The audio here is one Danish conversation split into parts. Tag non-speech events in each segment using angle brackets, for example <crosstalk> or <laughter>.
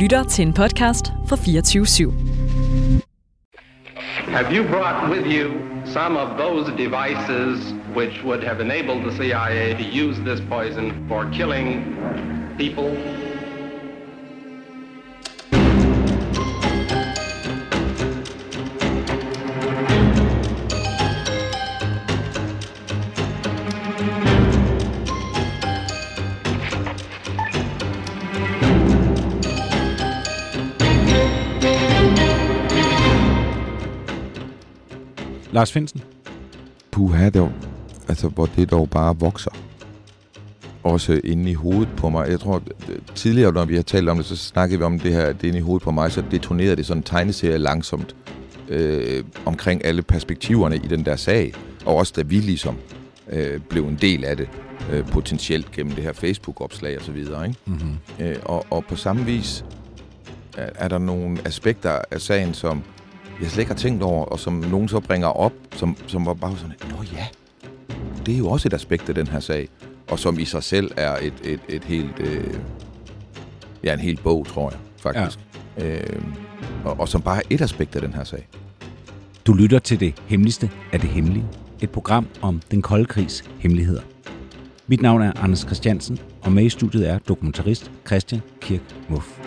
lytter til en podcast fra 24 /7. Have you brought with you some of those devices which would have enabled the CIA to use this poison for killing people? Lars Finsen. Puha, dog. Altså, hvor det dog bare vokser. Også inde i hovedet på mig. Jeg tror, tidligere, når vi har talt om det, så snakkede vi om det her, det inde i hovedet på mig, så detonerede det sådan en tegneserie langsomt øh, omkring alle perspektiverne i den der sag. Og også da vi ligesom øh, blev en del af det, øh, potentielt gennem det her Facebook-opslag og så videre. Ikke? Mm-hmm. Øh, og, og på samme vis er, er der nogle aspekter af sagen, som jeg slet ikke har tænkt over, og som nogen så bringer op, som, som var bare sådan, nå ja, det er jo også et aspekt af den her sag, og som i sig selv er et, et, et helt, øh, ja, en helt bog, tror jeg, faktisk. Ja. Øh, og, og som bare er et aspekt af den her sag. Du lytter til det hemmeligste af det hemmelige. Et program om den kolde krigs hemmeligheder. Mit navn er Anders Christiansen, og med i studiet er dokumentarist Christian Kirk Muff.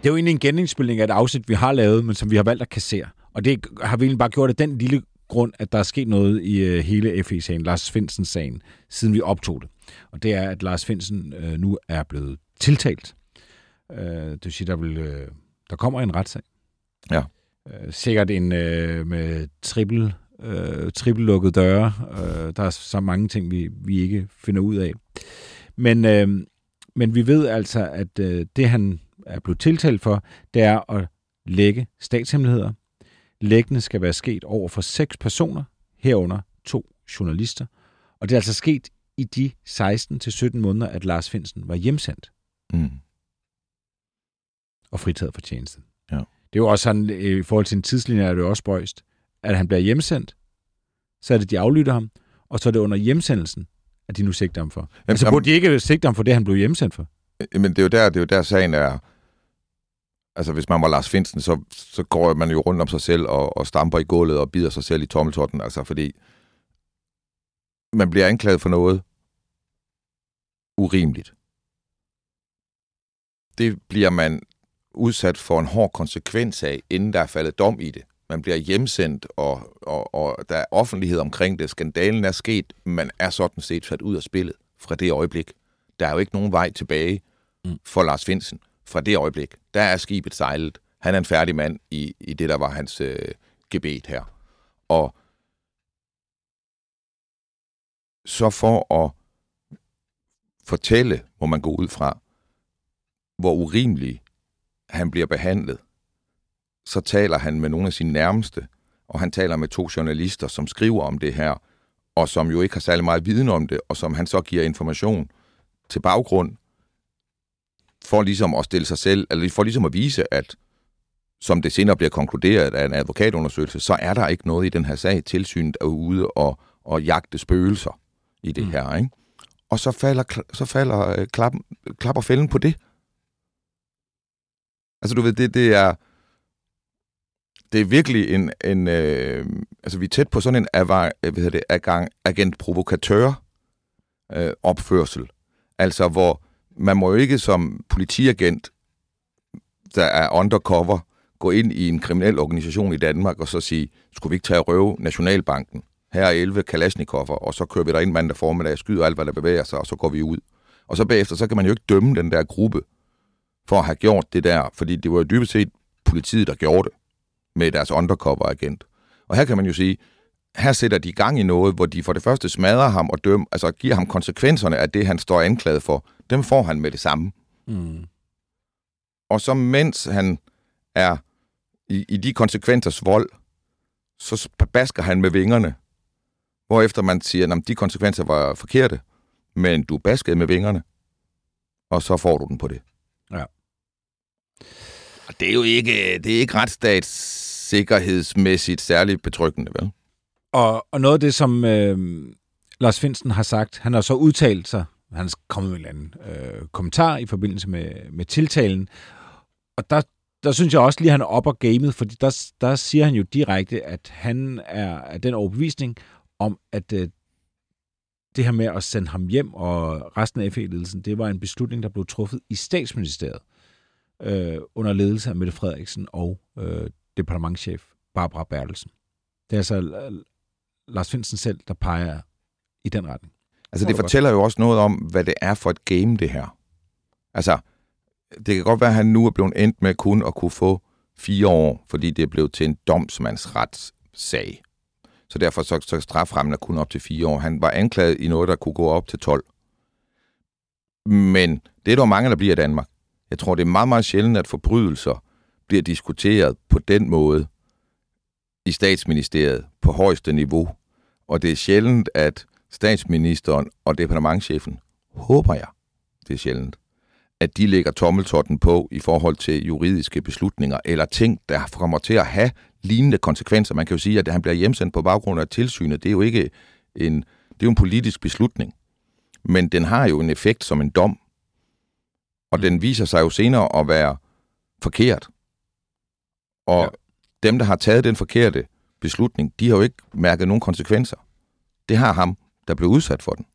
Det er jo egentlig en genindspilning af et afsnit, vi har lavet, men som vi har valgt at kassere. Og det har vi egentlig bare gjort af den lille grund, at der er sket noget i uh, hele FE-sagen, Lars Finsen-sagen, siden vi optog det. Og det er, at Lars Finsen uh, nu er blevet tiltalt. Uh, det vil sige, der, vil, uh, der kommer en retssag. Ja. Uh, sikkert en uh, med trippel, uh, trippellukket døre. Uh, der er så mange ting, vi, vi ikke finder ud af. Men, uh, men vi ved altså, at uh, det han er blevet tiltalt for, det er at lægge statshemmeligheder. Læggene skal være sket over for seks personer, herunder to journalister. Og det er altså sket i de 16-17 måneder, at Lars Finsen var hjemsendt. Mm. Og fritaget for tjenesten. Ja. Det er jo også sådan, i forhold til en tidslinje, er det jo også spøjst, at han bliver hjemsendt, så er det, de aflytter ham, og så er det under hjemsendelsen, at de nu sigter ham for. Jamen, altså burde de ikke sigte ham for det, han blev hjemsendt for? Men det er jo der, det er jo der sagen er, altså hvis man var Lars Finsen, så, så går man jo rundt om sig selv og, og stamper i gulvet og bider sig selv i tommeltotten, altså fordi man bliver anklaget for noget urimeligt. Det bliver man udsat for en hård konsekvens af, inden der er faldet dom i det. Man bliver hjemsendt, og, og, og der er offentlighed omkring det. Skandalen er sket, man er sådan set sat ud af spillet fra det øjeblik. Der er jo ikke nogen vej tilbage for Lars Finsen fra det øjeblik. Der er skibet sejlet. Han er en færdig mand i, i det, der var hans øh, gebet her. Og så for at fortælle, må man gå ud fra, hvor urimelig han bliver behandlet, så taler han med nogle af sine nærmeste, og han taler med to journalister, som skriver om det her, og som jo ikke har særlig meget viden om det, og som han så giver information til baggrund, for ligesom at stille sig selv, eller for ligesom at vise, at som det senere bliver konkluderet af en advokatundersøgelse, så er der ikke noget i den her sag. Tilsynet er ude og, og jagte spøgelser i det mm. her. Ikke? Og så falder, så falder øh, klap, klapper fælden på det. Altså du ved, det, det er det er virkelig en, en øh, altså vi er tæt på sådan en avar, hvad hedder det, agang, agent provokatør øh, opførsel. Altså hvor man må jo ikke som politiagent, der er undercover, gå ind i en kriminel organisation i Danmark og så sige, skulle vi ikke tage og røve Nationalbanken? Her er 11 Kalashnikov'er, og så kører vi der ind mandag formiddag, skyder alt, hvad der bevæger sig, og så går vi ud. Og så bagefter, så kan man jo ikke dømme den der gruppe for at have gjort det der, fordi det var jo dybest set politiet, der gjorde det med deres undercover-agent. Og her kan man jo sige, her sætter de i gang i noget, hvor de for det første smadrer ham og dømmer, altså giver ham konsekvenserne af det, han står anklaget for. Dem får han med det samme. Mm. Og så mens han er i, i de konsekvensers vold, så basker han med vingerne. Hvorefter man siger, at de konsekvenser var forkerte, men du baskede med vingerne, og så får du den på det. Ja. det er jo ikke, det er ikke retsstatssikkerhedsmæssigt særligt betryggende, vel? Og, og noget af det, som øh, Lars Finsen har sagt, han har så udtalt sig, han er kommet med en eller anden øh, kommentar i forbindelse med, med tiltalen, og der, der synes jeg også lige, at han er op og gamet, fordi der, der siger han jo direkte, at han er af den overbevisning om, at øh, det her med at sende ham hjem og resten af FE-ledelsen, det var en beslutning, der blev truffet i statsministeriet øh, under ledelse af Mette Frederiksen og øh, departementchef Barbara Bertelsen. Det er altså Lars Finsen selv, der peger i den retning. Altså, det fortæller jo også noget om, hvad det er for et game, det her. Altså, det kan godt være, at han nu er blevet endt med kun at kunne få fire år, fordi det er blevet til en domsmandsretssag. Så derfor så, så straframmen er kun op til fire år. Han var anklaget i noget, der kunne gå op til 12. Men det er der mange, der bliver i Danmark. Jeg tror, det er meget, meget sjældent, at forbrydelser bliver diskuteret på den måde i statsministeriet på højeste niveau. Og det er sjældent, at statsministeren og departementchefen, håber jeg, det er sjældent, at de lægger tommeltotten på i forhold til juridiske beslutninger eller ting, der kommer til at have lignende konsekvenser. Man kan jo sige, at han bliver hjemsendt på baggrund af tilsynet. Det er jo ikke en, det er jo en politisk beslutning. Men den har jo en effekt som en dom. Og den viser sig jo senere at være forkert. Og ja. dem, der har taget den forkerte beslutning, de har jo ikke mærket nogen konsekvenser. Det har ham, der blev udsat for den.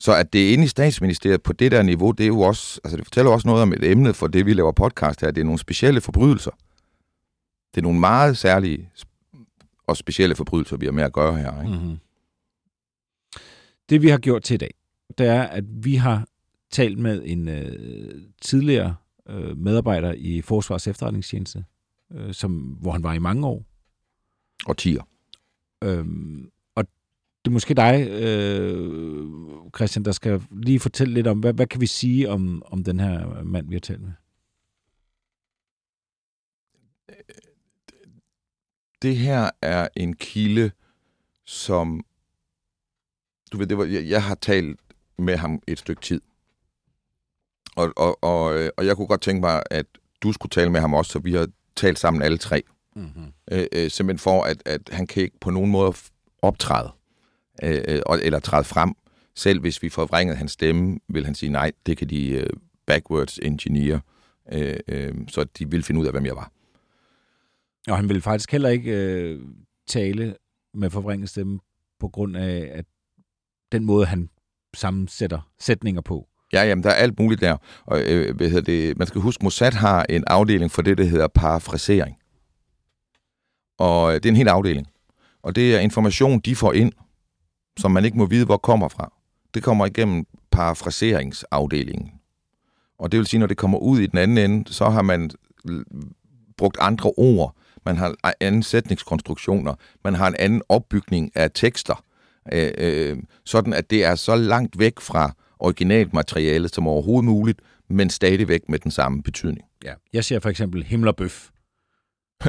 Så at det er inde i statsministeriet på det der niveau, det er jo også, altså det fortæller også noget om et emne for det, vi laver podcast her. Det er nogle specielle forbrydelser. Det er nogle meget særlige og specielle forbrydelser, vi har med at gøre her. Ikke? Mm-hmm. Det vi har gjort til i dag, det er, at vi har talt med en øh, tidligere øh, medarbejder i Forsvars efterretningstjeneste, øh, som, hvor han var i mange år. Og tiger. Øhm, og det er måske dig, øh, Christian, der skal lige fortælle lidt om, hvad, hvad kan vi sige om, om den her mand, vi har talt med? Det her er en kilde, som... Du ved, det var, jeg, jeg har talt med ham et stykke tid. Og, og, og, og jeg kunne godt tænke mig, at du skulle tale med ham også, så vi har talt sammen alle tre. Mm-hmm. Øh, øh, simpelthen for, at, at han kan ikke på nogen måde optræde, øh, øh eller træde frem. Selv hvis vi forvrængede hans stemme, vil han sige, nej, det kan de øh, backwards engineer, øh, øh, så de vil finde ud af, hvem jeg var. Og han vil faktisk heller ikke øh, tale med forvrænget stemme på grund af at den måde, han sammensætter sætninger på. Ja, jamen, der er alt muligt der. Og, øh, hvad hedder det? Man skal huske, Mossad har en afdeling for det, der hedder parafrasering. Og øh, det er en hel afdeling. Og det er information, de får ind, som man ikke må vide, hvor kommer fra. Det kommer igennem parafraseringsafdelingen. Og det vil sige, når det kommer ud i den anden ende, så har man brugt andre ord, man har anden sætningskonstruktioner, man har en anden opbygning af tekster, øh, øh, sådan at det er så langt væk fra originalt materiale som overhovedet muligt, men stadigvæk med den samme betydning. Ja. Jeg siger for eksempel himmelbøf. <laughs>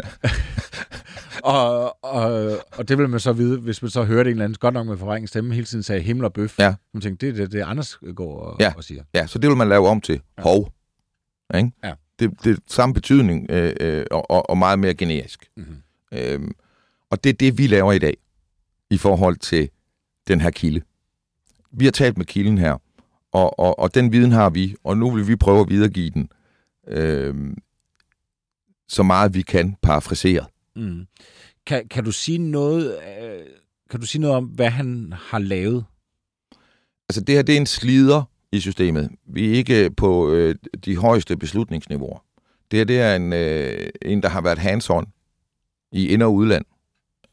og, og, og det vil man så vide, hvis man så hørte en eller anden, godt nok med forvrænget stemme, hele tiden sagde himmel og bøf. Ja. Man tænkte, det er det, det, Anders går og, ja. og siger. Ja, så det vil man lave om til ja. hov. Ikke? Ja. Det, det er samme betydning øh, øh, og, og meget mere generisk. Mm-hmm. Øhm, og det er det, vi laver i dag i forhold til den her kilde. Vi har talt med kilden her, og, og, og den viden har vi, og nu vil vi prøve at videregive den øh, så meget vi kan parafraseret. Mm. Kan, kan du sige noget øh, kan du sige noget om, hvad han har lavet? Altså det her, det er en slider i systemet. Vi er ikke på øh, de højeste beslutningsniveauer. Det her, det er en, øh, en der har været hands-on i ind- og udland.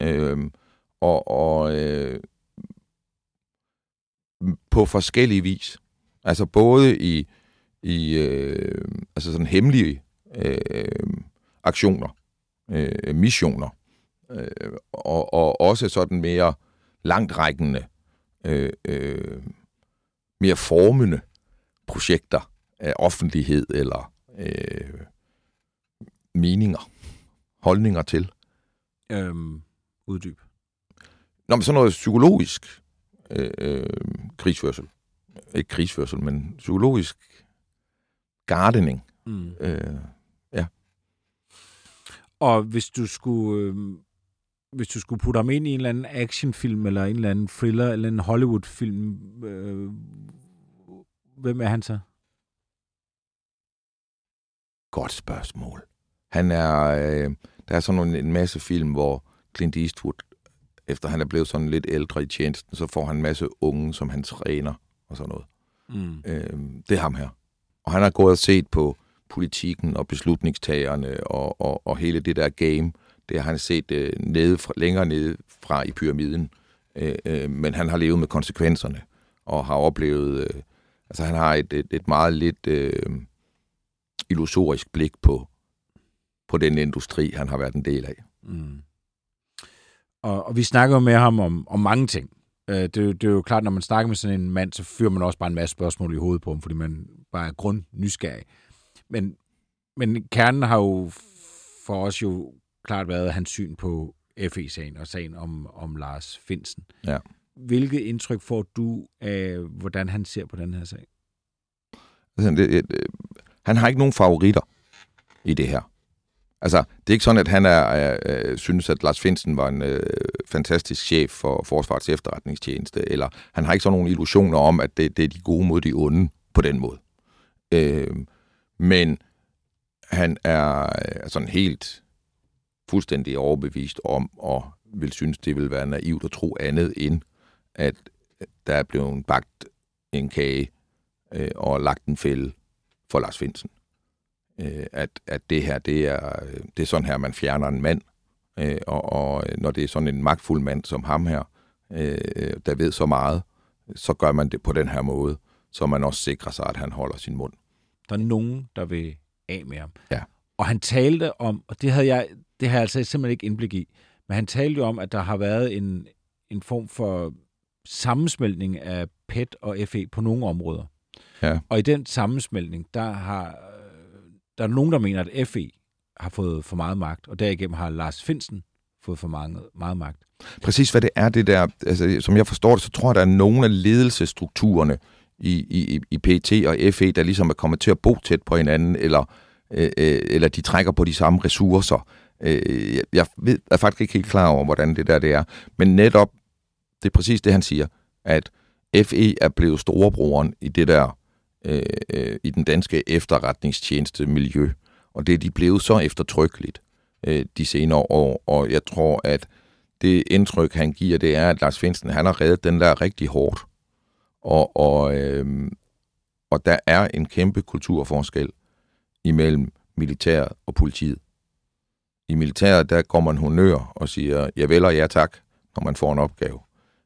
Øh, og og øh, på forskellige vis. Altså både i, i øh, altså sådan hemmelige øh, aktioner, øh, missioner, øh, og, og også sådan mere langtrækkende, øh, øh, mere formende projekter af offentlighed eller øh, meninger, holdninger til. Øhm, uddyb. Nå, men sådan noget psykologisk øh, øh, krigsførsel. Ikke krigsførsel, men psykologisk gardening, Mm. Øh, Og hvis du skulle... Øh, hvis du skulle putte ham ind i en eller anden actionfilm, eller en eller anden thriller, eller en Hollywood-film, øh, hvem er han så? godt spørgsmål. Han er, øh, der er sådan en masse film, hvor Clint Eastwood, efter han er blevet sådan lidt ældre i tjenesten, så får han en masse unge, som han træner og sådan noget. Mm. Øh, det er ham her. Og han har gået og set på politikken og beslutningstagerne og, og, og hele det der game. Det har han set øh, nede fra, længere nede fra i pyramiden. Øh, øh, men han har levet med konsekvenserne og har oplevet... Øh, altså han har et, et, et meget lidt øh, illusorisk blik på, på den industri, han har været en del af. Mm. Og, og vi snakker med ham om, om mange ting. Øh, det, er jo- det er jo klart, når man snakker med sådan en mand, så fyrer man også bare en masse spørgsmål i hovedet på ham, fordi man bare er grund nysgerrig. Men, men kernen har jo for os jo klart været hans syn på FE-sagen og sagen om, om Lars Finsen. Ja. Hvilket indtryk får du af, hvordan han ser på den her sag? Altså, han har ikke nogen favoritter i det her. Altså, det er ikke sådan, at han er, øh, synes, at Lars Finsen var en øh, fantastisk chef for Forsvarets efterretningstjeneste, eller han har ikke sådan nogle illusioner om, at det, det er de gode mod de onde på den måde. Øh, men han er øh, sådan helt fuldstændig overbevist om, og vil synes, det vil være naivt at tro andet end, at øh, der er blevet bagt en kage øh, og lagt en fælde for Lars Finsen. Øh, at, at det her, det er, øh, det er sådan her, man fjerner en mand. Øh, og, og når det er sådan en magtfuld mand som ham her, øh, der ved så meget, så gør man det på den her måde, så man også sikrer sig, at han holder sin mund. Der er nogen, der vil af med ham. Ja. Og han talte om, og det havde jeg, det har jeg altså simpelthen ikke indblik i, men han talte jo om, at der har været en, en form for sammensmeltning af PET og FE på nogle områder. Ja. Og i den sammensmeltning, der har øh, der er nogen, der mener, at FE har fået for meget magt, og derigennem har Lars Finsen fået for meget, meget magt. Præcis hvad det er, det der, altså, som jeg forstår det, så tror jeg, der er nogle af ledelsestrukturerne i, i, i PT og FE, der ligesom er kommet til at bo tæt på hinanden, eller, øh, øh, eller de trækker på de samme ressourcer. Øh, jeg- jeg ved, er faktisk ikke helt klar over, hvordan det der det er. Men netop, det er præcis det, han siger, at FE er blevet storebroren i det der, øh, øh, i den danske efterretningstjeneste miljø. Og det er de blevet så eftertrykkeligt øh, de senere år, og jeg tror, at det indtryk, han giver, det er, at Lars Finsen, han har reddet den der rigtig hårdt. Og, og, øh, og der er en kæmpe kulturforskel imellem militæret og politiet. I militæret, der går man honør og siger, ja vel ja tak, når man får en opgave.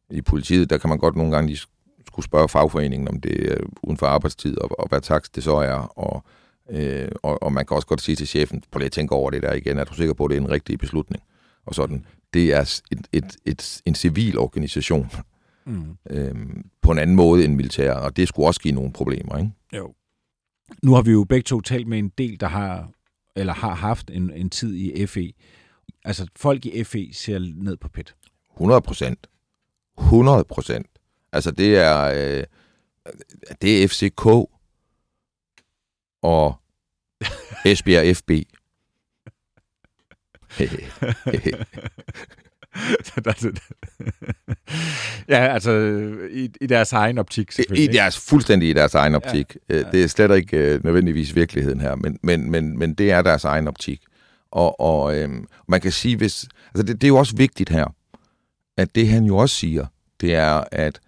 I politiet, der kan man godt nogle gange lige skulle spørge fagforeningen, om det er uden for arbejdstid, og, og hvad takst det så er, og, øh, og, og man kan også godt sige til chefen, prøv lige at tænke over det der igen, er du sikker på, at det er en rigtig beslutning? Og sådan. Det er et, et, et, en civil organisation, Mm. øhm, på en anden måde end militær, og det skulle også give nogle problemer, ikke? Jo. Nu har vi jo begge to talt med en del, der har eller har haft en, en tid i FE. Altså, folk i FE ser ned på PET. 100 procent. 100 procent. Altså, det er, øh, det er FCK og Esbjerg FB. <laughs> ja, altså i, i deres egen optik I selvfølgelig. deres, fuldstændig i deres egen optik. Ja, ja. ja. Det er slet ikke øh, nødvendigvis virkeligheden her, men, men, men, men det er deres egen optik. Og, og øhm, man kan sige, hvis... Altså det, det er jo også vigtigt her, at det han jo også siger, det er, at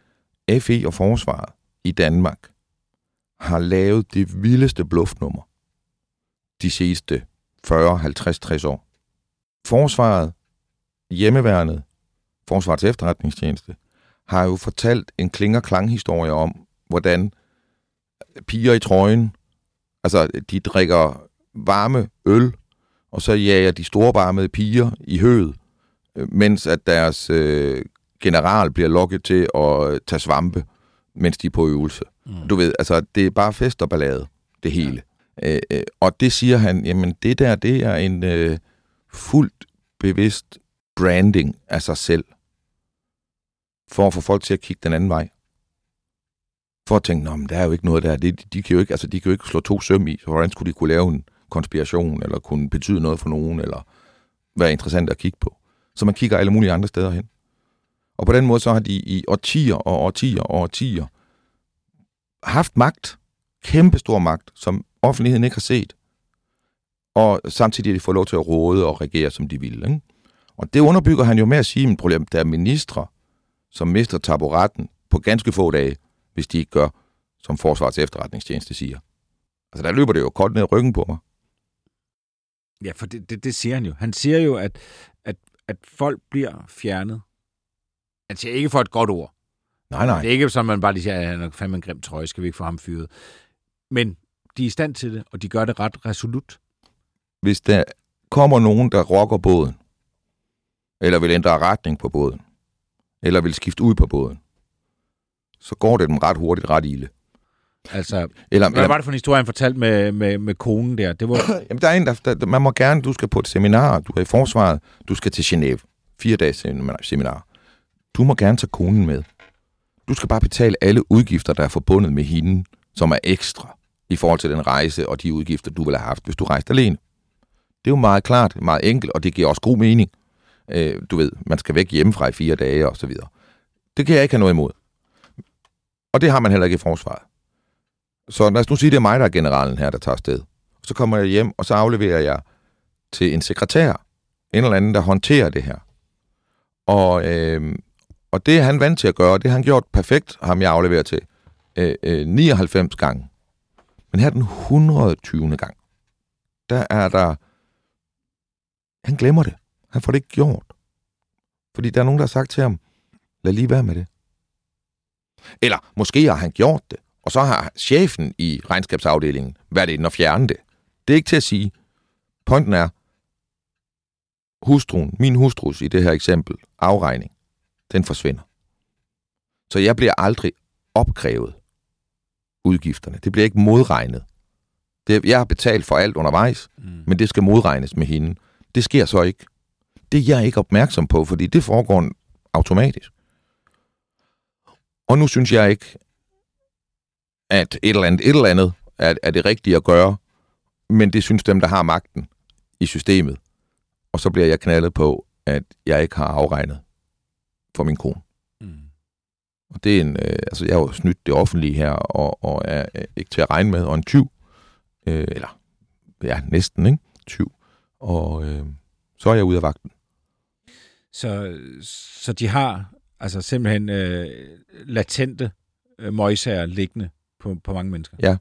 FE og Forsvaret i Danmark har lavet det vildeste bluffnummer de sidste 40, 50, 60 år. Forsvaret, hjemmeværnet, Forsvarets efterretningstjeneste, har jo fortalt en klinger-klang-historie om, hvordan piger i trøjen, altså de drikker varme øl, og så jager de storbarmede piger i høet, mens at deres øh, general bliver lokket til at tage svampe, mens de er på øvelse. Mm. Du ved, altså det er bare fest og ballade, det hele. Ja. Øh, øh, og det siger han, jamen det der, det er en øh, fuldt bevidst branding af sig selv, for at få folk til at kigge den anden vej. for at tænke, men der er jo ikke noget der. De, de, kan jo ikke, altså, de kan jo ikke slå to søm i, så hvordan skulle de kunne lave en konspiration, eller kunne betyde noget for nogen, eller være interessant at kigge på. Så man kigger alle mulige andre steder hen. Og på den måde så har de i årtier og årtier og årtier haft magt, kæmpe stor magt, som offentligheden ikke har set. Og samtidig har de fået lov til at råde og regere, som de vil. Ikke? Og det underbygger han jo med at sige, at problem, der er ministre, som mister taburetten på ganske få dage, hvis de ikke gør, som Forsvarets efterretningstjeneste siger. Altså, der løber det jo koldt ned ryggen på mig. Ja, for det, det, det siger han jo. Han siger jo, at, at, at folk bliver fjernet. Han siger ikke for et godt ord. Nej, nej. Det er ikke som man bare lige siger, at han er fandme en grim trøje, skal vi ikke få ham fyret. Men de er i stand til det, og de gør det ret resolut. Hvis der kommer nogen, der rokker båden, eller vil ændre retning på båden, eller vil skifte ud på båden, så går det dem ret hurtigt, ret ilde. Altså, Eller, hvad eller, var det for en historie, han fortalte med, med, med konen der? Det var, <clears throat> jamen, der er en, der, der, man må gerne, du skal på et seminar, du er i forsvaret, du skal til Genève, fire dages seminar. Du må gerne tage konen med. Du skal bare betale alle udgifter, der er forbundet med hende, som er ekstra i forhold til den rejse og de udgifter, du ville have haft, hvis du rejste alene. Det er jo meget klart, meget enkelt, og det giver også god mening. Øh, du ved, man skal væk hjemmefra i fire dage og så videre. Det kan jeg ikke have noget imod. Og det har man heller ikke i forsvaret. Så lad os nu sige, det er mig, der er generalen her, der tager sted. Så kommer jeg hjem, og så afleverer jeg til en sekretær, en eller anden, der håndterer det her. Og, øh, og det er han vant til at gøre, det har han gjort perfekt, ham jeg afleverer til, øh, øh, 99 gange. Men her den 120. gang, der er der... Han glemmer det. Han får det ikke gjort. Fordi der er nogen, der har sagt til ham, lad lige være med det. Eller måske har han gjort det, og så har chefen i regnskabsafdelingen været inde og fjerne det. Det er ikke til at sige. Pointen er, hustruen, min hustrus i det her eksempel, afregning, den forsvinder. Så jeg bliver aldrig opkrævet udgifterne. Det bliver ikke modregnet. Det, jeg har betalt for alt undervejs, mm. men det skal modregnes med hende. Det sker så ikke. Det er jeg ikke opmærksom på, fordi det foregår automatisk. Og nu synes jeg ikke, at et eller andet, et eller andet er, er det rigtige at gøre, men det synes dem, der har magten i systemet. Og så bliver jeg knaldet på, at jeg ikke har afregnet for min kone. mm. Og det er en, øh, altså jeg har jo snydt det offentlige her, og, og er øh, ikke til at regne med, og en tyv, øh, eller ja, næsten, ikke? Tyv. Og øh, så er jeg ude af vagten. Så, så de har altså simpelthen øh, latente øh, møjsager liggende på, på mange mennesker. Ja.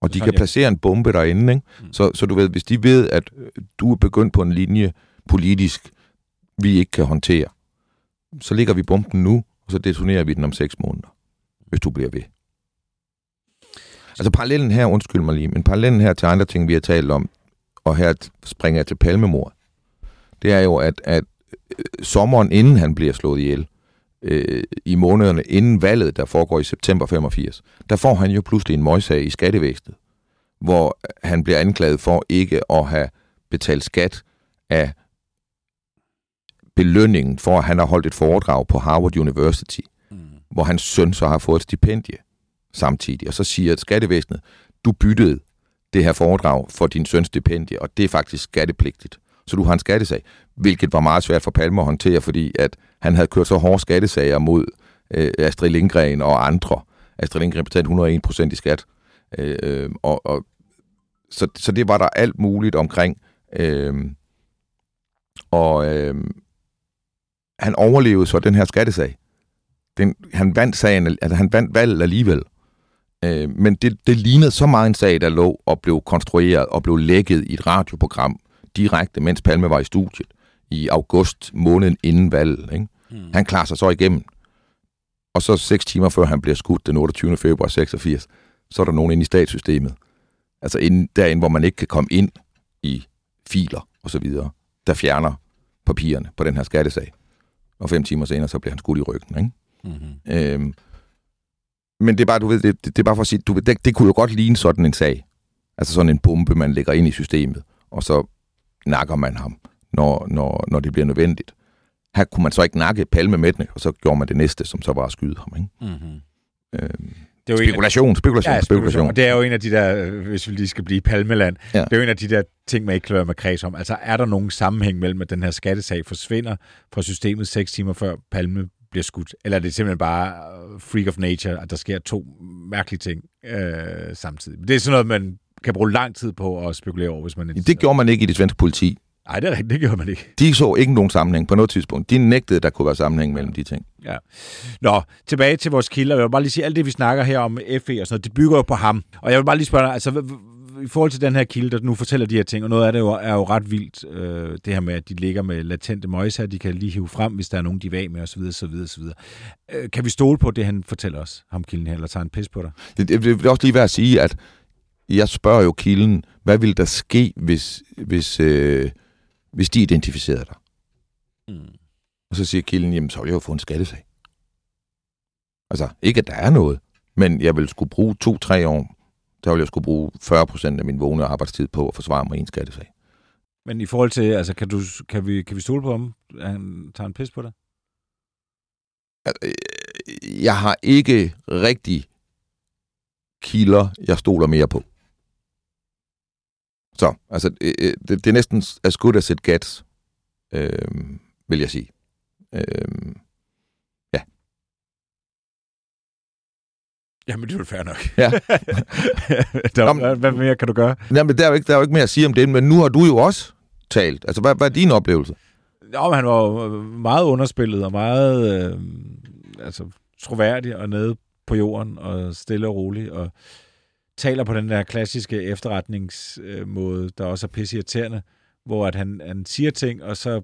Og de Sådan, kan placere en bombe derinde, ikke? Mm. Så, så du ved, hvis de ved, at øh, du er begyndt på en linje politisk, vi ikke kan håndtere, så ligger vi bomben nu, og så detonerer vi den om seks måneder, hvis du bliver ved. Altså parallellen her, undskyld mig lige, men parallellen her til andre ting, vi har talt om, og her springer jeg til palmemor, det er jo, at, at øh, sommeren inden han bliver slået ihjel, øh, i månederne inden valget, der foregår i september 85, der får han jo pludselig en møjsag i skattevæsenet, hvor han bliver anklaget for ikke at have betalt skat af belønningen for, at han har holdt et foredrag på Harvard University, Mm. hvor hans søn så har fået et stipendie samtidig. Og så siger skattevæsenet, du byttede det her foredrag for din søns stipendie, og det er faktisk skattepligtigt. Så du har en skattesag, hvilket var meget svært for Palme at håndtere, fordi at han havde kørt så hårde skattesager mod øh, Astrid Lindgren og andre. Astrid Lindgren betalte 101 procent i skat. Øh, øh, og, og, så, så det var der alt muligt omkring. Øh, og øh, han overlevede så den her skattesag. Den, han vandt sagen, altså han vandt valget alligevel. Øh, men det, det lignede så meget en sag, der lå og blev konstrueret og blev lækket i et radioprogram direkte, mens Palme var i studiet i august måneden inden valget. Ikke? Mm. Han klarer sig så igennem. Og så seks timer før han bliver skudt den 28. februar 86, så er der nogen inde i statssystemet. Altså inden, derinde, hvor man ikke kan komme ind i filer og så videre, der fjerner papirerne på den her skattesag. Og fem timer senere, så bliver han skudt i ryggen. Ikke? Mm-hmm. Øhm, men det er bare, du ved, det, det, det er bare for at sige, du ved, det, det kunne jo godt ligne sådan en sag. Altså sådan en bombe, man lægger ind i systemet, og så nakker man ham, når, når, når det bliver nødvendigt. Her kunne man så ikke nakke Palme med den, og så gjorde man det næste, som så var at skyde ham. Ikke? Mm-hmm. Øhm, Det er jo Spekulation, spekulation, Ja, spekulation. spekulation. Og det er jo en af de der, øh, hvis vi lige skal blive Palmeland, Ja. det er jo en af de der ting, man ikke være med kreds om. Altså, er der nogen sammenhæng mellem, at den her skattesag forsvinder fra systemet seks timer før Palme bliver skudt? Eller er det simpelthen bare øh, freak of nature, at der sker to mærkelige ting øh, samtidig? Det er sådan noget, man kan bruge lang tid på at spekulere over, hvis man Det gjorde man ikke i det svenske politi. Nej, det er rigtigt, det gjorde man ikke. De så ikke nogen sammenhæng på noget tidspunkt. De nægtede, at der kunne være sammenhæng mellem de ting. Ja. Nå, tilbage til vores kilder. Jeg vil bare lige sige, alt det, vi snakker her om FE og sådan noget, det bygger jo på ham. Og jeg vil bare lige spørge dig, altså, i forhold til den her kilde, der nu fortæller de her ting, og noget af det jo, er jo ret vildt, øh, det her med, at de ligger med latente møjser, de kan lige hive frem, hvis der er nogen, de er af med, osv., osv., osv. Øh, kan vi stole på det, han fortæller os, ham kilden her, eller tager en pis på dig? Det, det, det er også lige værd at sige, at jeg spørger jo kilden, hvad ville der ske, hvis, hvis, øh, hvis de identificerede dig? Mm. Og så siger kilden, jamen så vil jeg jo få en skattesag. Altså, ikke at der er noget, men jeg vil skulle bruge to-tre år, der vil jeg skulle bruge 40 procent af min vågne arbejdstid på at forsvare mig i en skattesag. Men i forhold til, altså, kan, du, kan, vi, kan vi stole på ham? Han tager en pis på dig? Altså, Jeg har ikke rigtig kilder, jeg stoler mere på. Så, altså, øh, øh, det, det er næsten as good as it gets, øh, vil jeg sige. Øh, Jamen, det er jo fair nok. Ja. <laughs> der, Jamen- hvad, mere kan du gøre? jamen, der, er jo ikke, der er jo ikke mere at sige om det, men nu har du jo også talt. Altså, hvad, hvad er din oplevelse? Jo, men han var jo meget underspillet og meget øh, altså, troværdig og nede på jorden og stille og rolig og taler på den der klassiske efterretningsmåde, der også er pisse irriterende, hvor at han, han siger ting, og så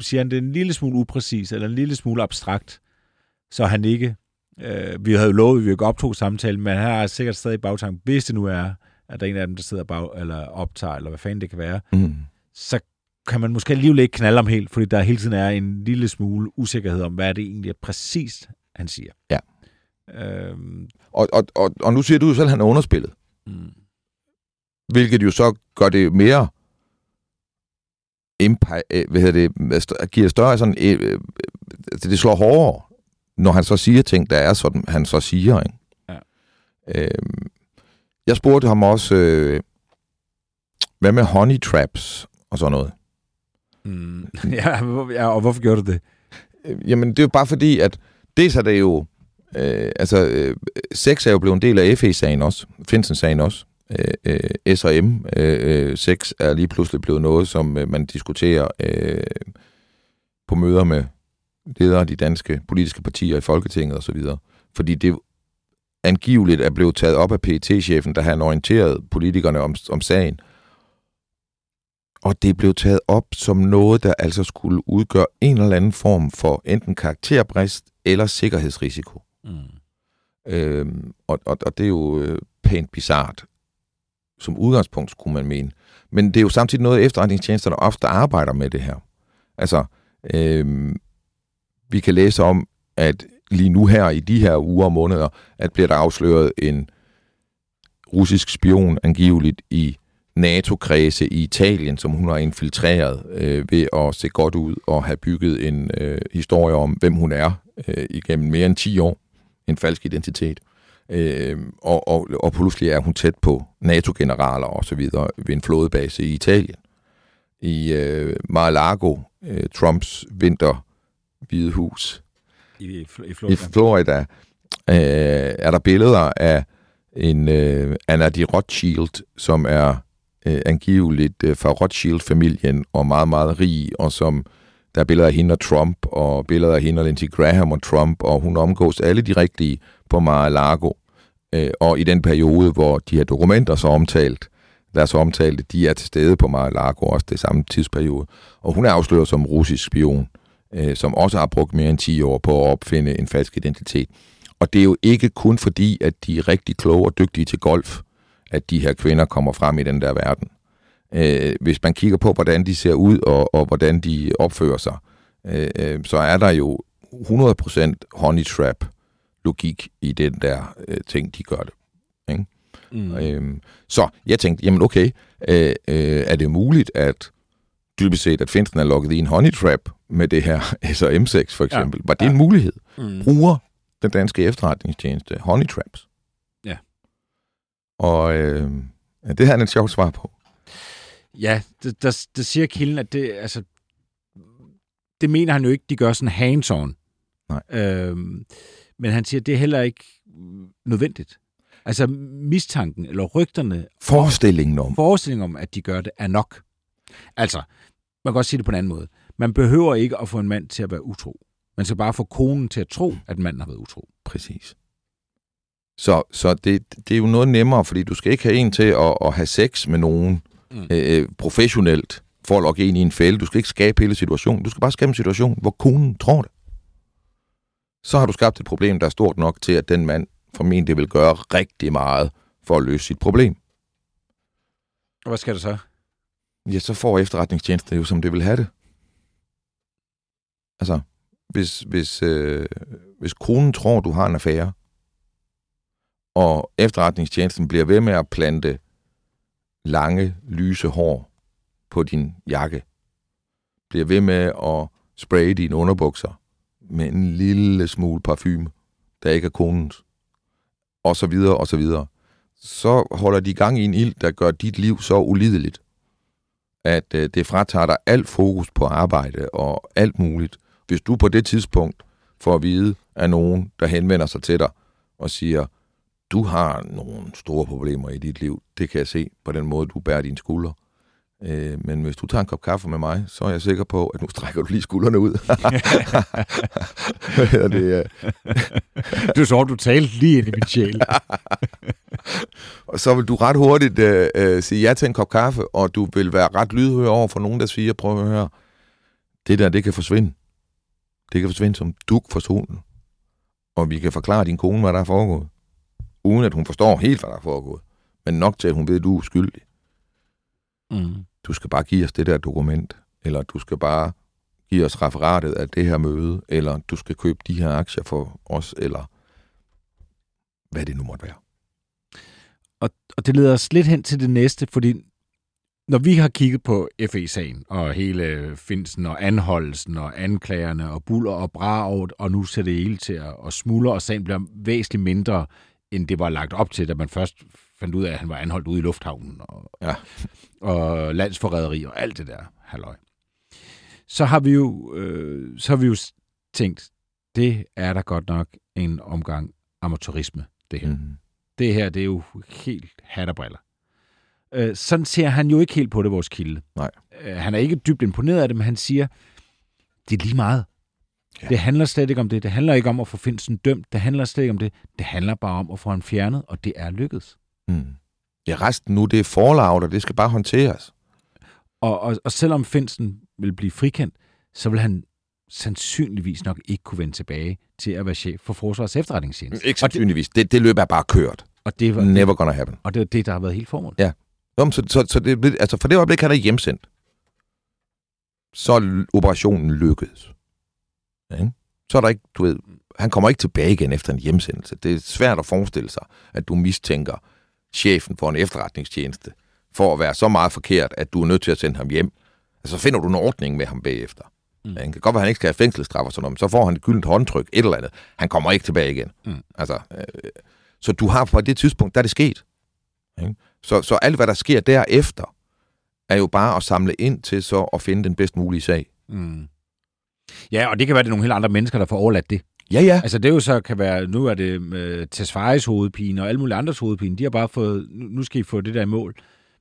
siger han det en lille smule upræcis eller en lille smule abstrakt, så han ikke... Øh, vi havde jo lovet, at vi ikke optog samtalen, men han har sikkert stadig i bagtanken, hvis det nu er, at der er en af dem, der sidder bag, eller optager, eller hvad fanden det kan være, Mm. så kan man måske alligevel ikke knalde om helt, fordi der hele tiden er en lille smule usikkerhed om, hvad det egentlig er præcist, han siger. Ja. Øhm, Og, og, og, og nu siger du jo selv, at han er underspillet. mm, Hvilket jo så gør det mere impa- øh, hvad hedder det, giver større sådan, øh, øh, altså det slår hårdere, når han så siger ting, der er sådan, han så siger. Ikke? Ja. Øhm, jeg spurgte ham også, øh, hvad med honey traps og sådan noget? mm, <laughs> ja, ja, og hvorfor gjorde du det? Jamen, det er jo bare fordi, at dels er det jo... Øh, altså, øh, sex er jo blevet en del af FE-sagen også. Finsen-sagen også. Øh, øh, S og M øh, øh, sex er lige pludselig blevet noget, som øh, man diskuterer øh, på møder med ledere af de danske politiske partier i Folketinget osv. Fordi det angiveligt er blevet taget op af pt chefen der han orienteret politikerne om, om sagen. Og det blev taget op som noget, der altså skulle udgøre en eller anden form for enten karakterbrist eller sikkerhedsrisiko. Mm. Øhm, og, og, og det er jo øh, pænt bizart. Som udgangspunkt skulle man mene. Men det er jo samtidig noget, efterretningstjenesterne ofte arbejder med det her. Altså, øhm, vi kan læse om, at lige nu her i de her uger og måneder, at bliver der afsløret en russisk spion angiveligt i NATO-kredse i Italien, som hun har infiltreret øh, ved at se godt ud og have bygget en øh, historie om, hvem hun er øh, igennem mere end 10 år. En falsk identitet. Øh, og, og, og pludselig er hun tæt på NATO-generaler og så videre ved en flådebase i Italien. I øh, Mar-a-Lago, øh, Trumps vinter hvide hus, I, i, Fl- i Florida. Florida, øh, er der billeder af en øh, Anna de Rothschild, som er øh, angiveligt øh, fra Rothschild-familien og meget, meget rig, og som der er billeder af hende og Trump, og billeder af hende og Lindsey Graham og Trump, og hun omgås alle de rigtige på Mar-a-Lago. Øh, og i den periode, hvor de her dokumenter så omtalt, der er så omtalte, de er til stede på Mar-a-Lago, også det samme tidsperiode. Og hun er afsløret som russisk spion, øh, som også har brugt mere end 10 år på at opfinde en falsk identitet. Og det er jo ikke kun fordi, at de er rigtig kloge og dygtige til golf, at de her kvinder kommer frem i den der verden. Øh, hvis man kigger på, hvordan de ser ud og, og hvordan de opfører sig, øh, øh, så er der jo 100% honey trap logik i den der øh, ting, de gør det. Ikke? Mm. Øhm, så jeg tænkte, jamen okay, øh, øh, er det muligt, at dybest set, at Finsen er lukket i en honey trap med det her SRM6 for eksempel? Ja. Var det Ja. en mulighed? Mm. Bruger den danske efterretningstjeneste honey traps. Ja. Og øh, det har han et sjovt svar på. Ja, det, der, der siger kilden, at det, altså, det mener han jo ikke, de gør sådan hands-on. Nej. Øhm, men han siger, at det er heller ikke nødvendigt. Altså mistanken eller rygterne, Forestillingen om. forestillingen om, at de gør det, er nok. Altså, man kan også sige det på en anden måde. Man behøver ikke at få en mand til at være utro. Man skal bare få konen til at tro, at manden har været utro. Præcis. Så, så det, det er jo noget nemmere, fordi du skal ikke have en til at, at have sex med nogen Mm. øh, professionelt for at lokke ind i en fælde. Du skal ikke skabe hele situationen. Du skal bare skabe en situation, hvor konen tror det. Så har du skabt et problem, der er stort nok til, at den mand formentlig vil gøre rigtig meget for at løse sit problem. Og hvad skal der så? Ja, så får efterretningstjenesten jo, som det vil have det. Altså, hvis, hvis, øh, hvis konen tror, du har en affære, og efterretningstjenesten bliver ved med at plante lange, lyse hår på din jakke, bliver ved med at spraye dine underbukser med en lille smule parfume, der ikke er konens, og så videre, og så videre, så holder de gang i en ild, der gør dit liv så ulideligt, at øh, det fratager dig alt fokus på arbejde og alt muligt. Hvis du på det tidspunkt får at vide af nogen, der henvender sig til dig og siger, du har nogle store problemer i dit liv, det kan jeg se på den måde, du bærer dine skuldre. Øh, men hvis du tager en kop kaffe med mig, så er jeg sikker på, at nu strækker du lige skuldrene ud. <laughs> Hvad det? Det er så, du talte lige ind i min sjæl. <laughs> Og så vil du ret hurtigt øh, øh, sige ja til en kop kaffe, og du vil være ret lydhør over for nogen, der siger, prøv at høre, det der, det kan forsvinde. Det kan forsvinde som duk for solen. Og vi kan forklare din kone, hvad der er foregået. Uden at hun forstår helt, hvad der er foregået. Men nok til, at hun ved, at du er skyldig. Mm. Du skal bare give os det der dokument. Eller du skal bare give os referatet af det her møde. Eller du skal købe de her aktier for os. Eller hvad det nu måtte være. Og, og det leder os lidt hen til det næste, fordi når vi har kigget på FE-sagen og hele Finsen og anholdelsen og anklagerne og buller og bra og, og nu ser det hele til at, at smuldre, og sagen bliver væsentligt mindre, end det var lagt op til, da man først fandt ud af, at han var anholdt ude i lufthavnen og, Ja. og landsforræderi og alt det der halløj. Så har vi jo, øh, så har vi jo tænkt, det er da godt nok en omgang amatørisme, det her. Mm-hmm. Det her, det er jo helt hatterbriller. Øh, sådan ser han jo ikke helt på det, vores kilde. Nej. Øh, han er ikke dybt imponeret af det, men han siger, det er lige meget. Ja. Det handler slet ikke om det. Det handler ikke om at få Finsen dømt. Det handler slet ikke om det. Det handler bare om at få ham fjernet, og det er lykkedes. Mm. Ja, resten nu, det er forlaget, og det skal bare håndteres. Og, og, og selvom Finsen vil blive frikendt, så vil han sandsynligvis nok ikke kunne vende tilbage til at være chef for Forsvars efterretningstjeneste. Ikke sandsynligvis. Det, det løb er bare kørt. og, det var, Never gonna happen. og det er det, der har været helt formålet. Ja. Nå, så, så, så det, altså for det øjeblik, han er hjemsendt, så er operationen lykkedes. Ikke? Så er der ikke, du ved, han kommer ikke tilbage igen efter en hjemsendelse. Det er svært at forestille sig, at du mistænker chefen for en efterretningstjeneste for at være så meget forkert, at du er nødt til at sende ham hjem. Altså, så finder du en ordning med ham bagefter. Mm. Mm. Det kan godt være, at han ikke skal have fængselsstraf og sådan noget, men så får han et gyldent håndtryk, et eller andet. Han kommer ikke tilbage igen. Mm. Altså, øh, så du har på det tidspunkt, der er det sket. Ikke? Så, så alt, hvad der sker derefter, er jo bare at samle ind til så at finde den bedst mulige sag. Mm. Ja, og det kan være, det er nogle helt andre mennesker, der får overladt det. Ja, ja. Altså det er jo så kan være, nu er det uh, Tesfayes hovedpine og alle mulige andres hovedpine. De har bare fået, nu skal I få det der i mål.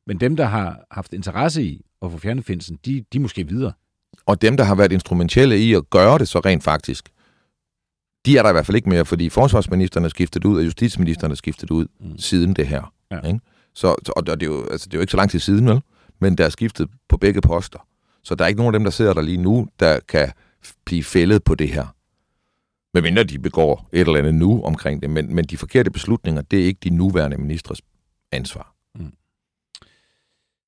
Men dem, der har haft interesse i at få fjernet Finsen, de, de er måske videre. Og dem, der har været instrumentelle i at gøre det så rent faktisk, de er der i hvert fald ikke mere, fordi forsvarsministeren er skiftet ud, og justitsministeren er skiftet ud mm. Siden det her. Ja. Ikke? Så, og det er, jo, altså, det er jo ikke så lang tid siden, vel? Men der er skiftet på begge poster. Så der er ikke nogen af dem, der sidder der lige nu, der kan blive fældet på det her. Medmindre de begår et eller andet nu omkring det. Men, men de forkerte beslutninger, det er ikke de nuværende ministres ansvar. Mm.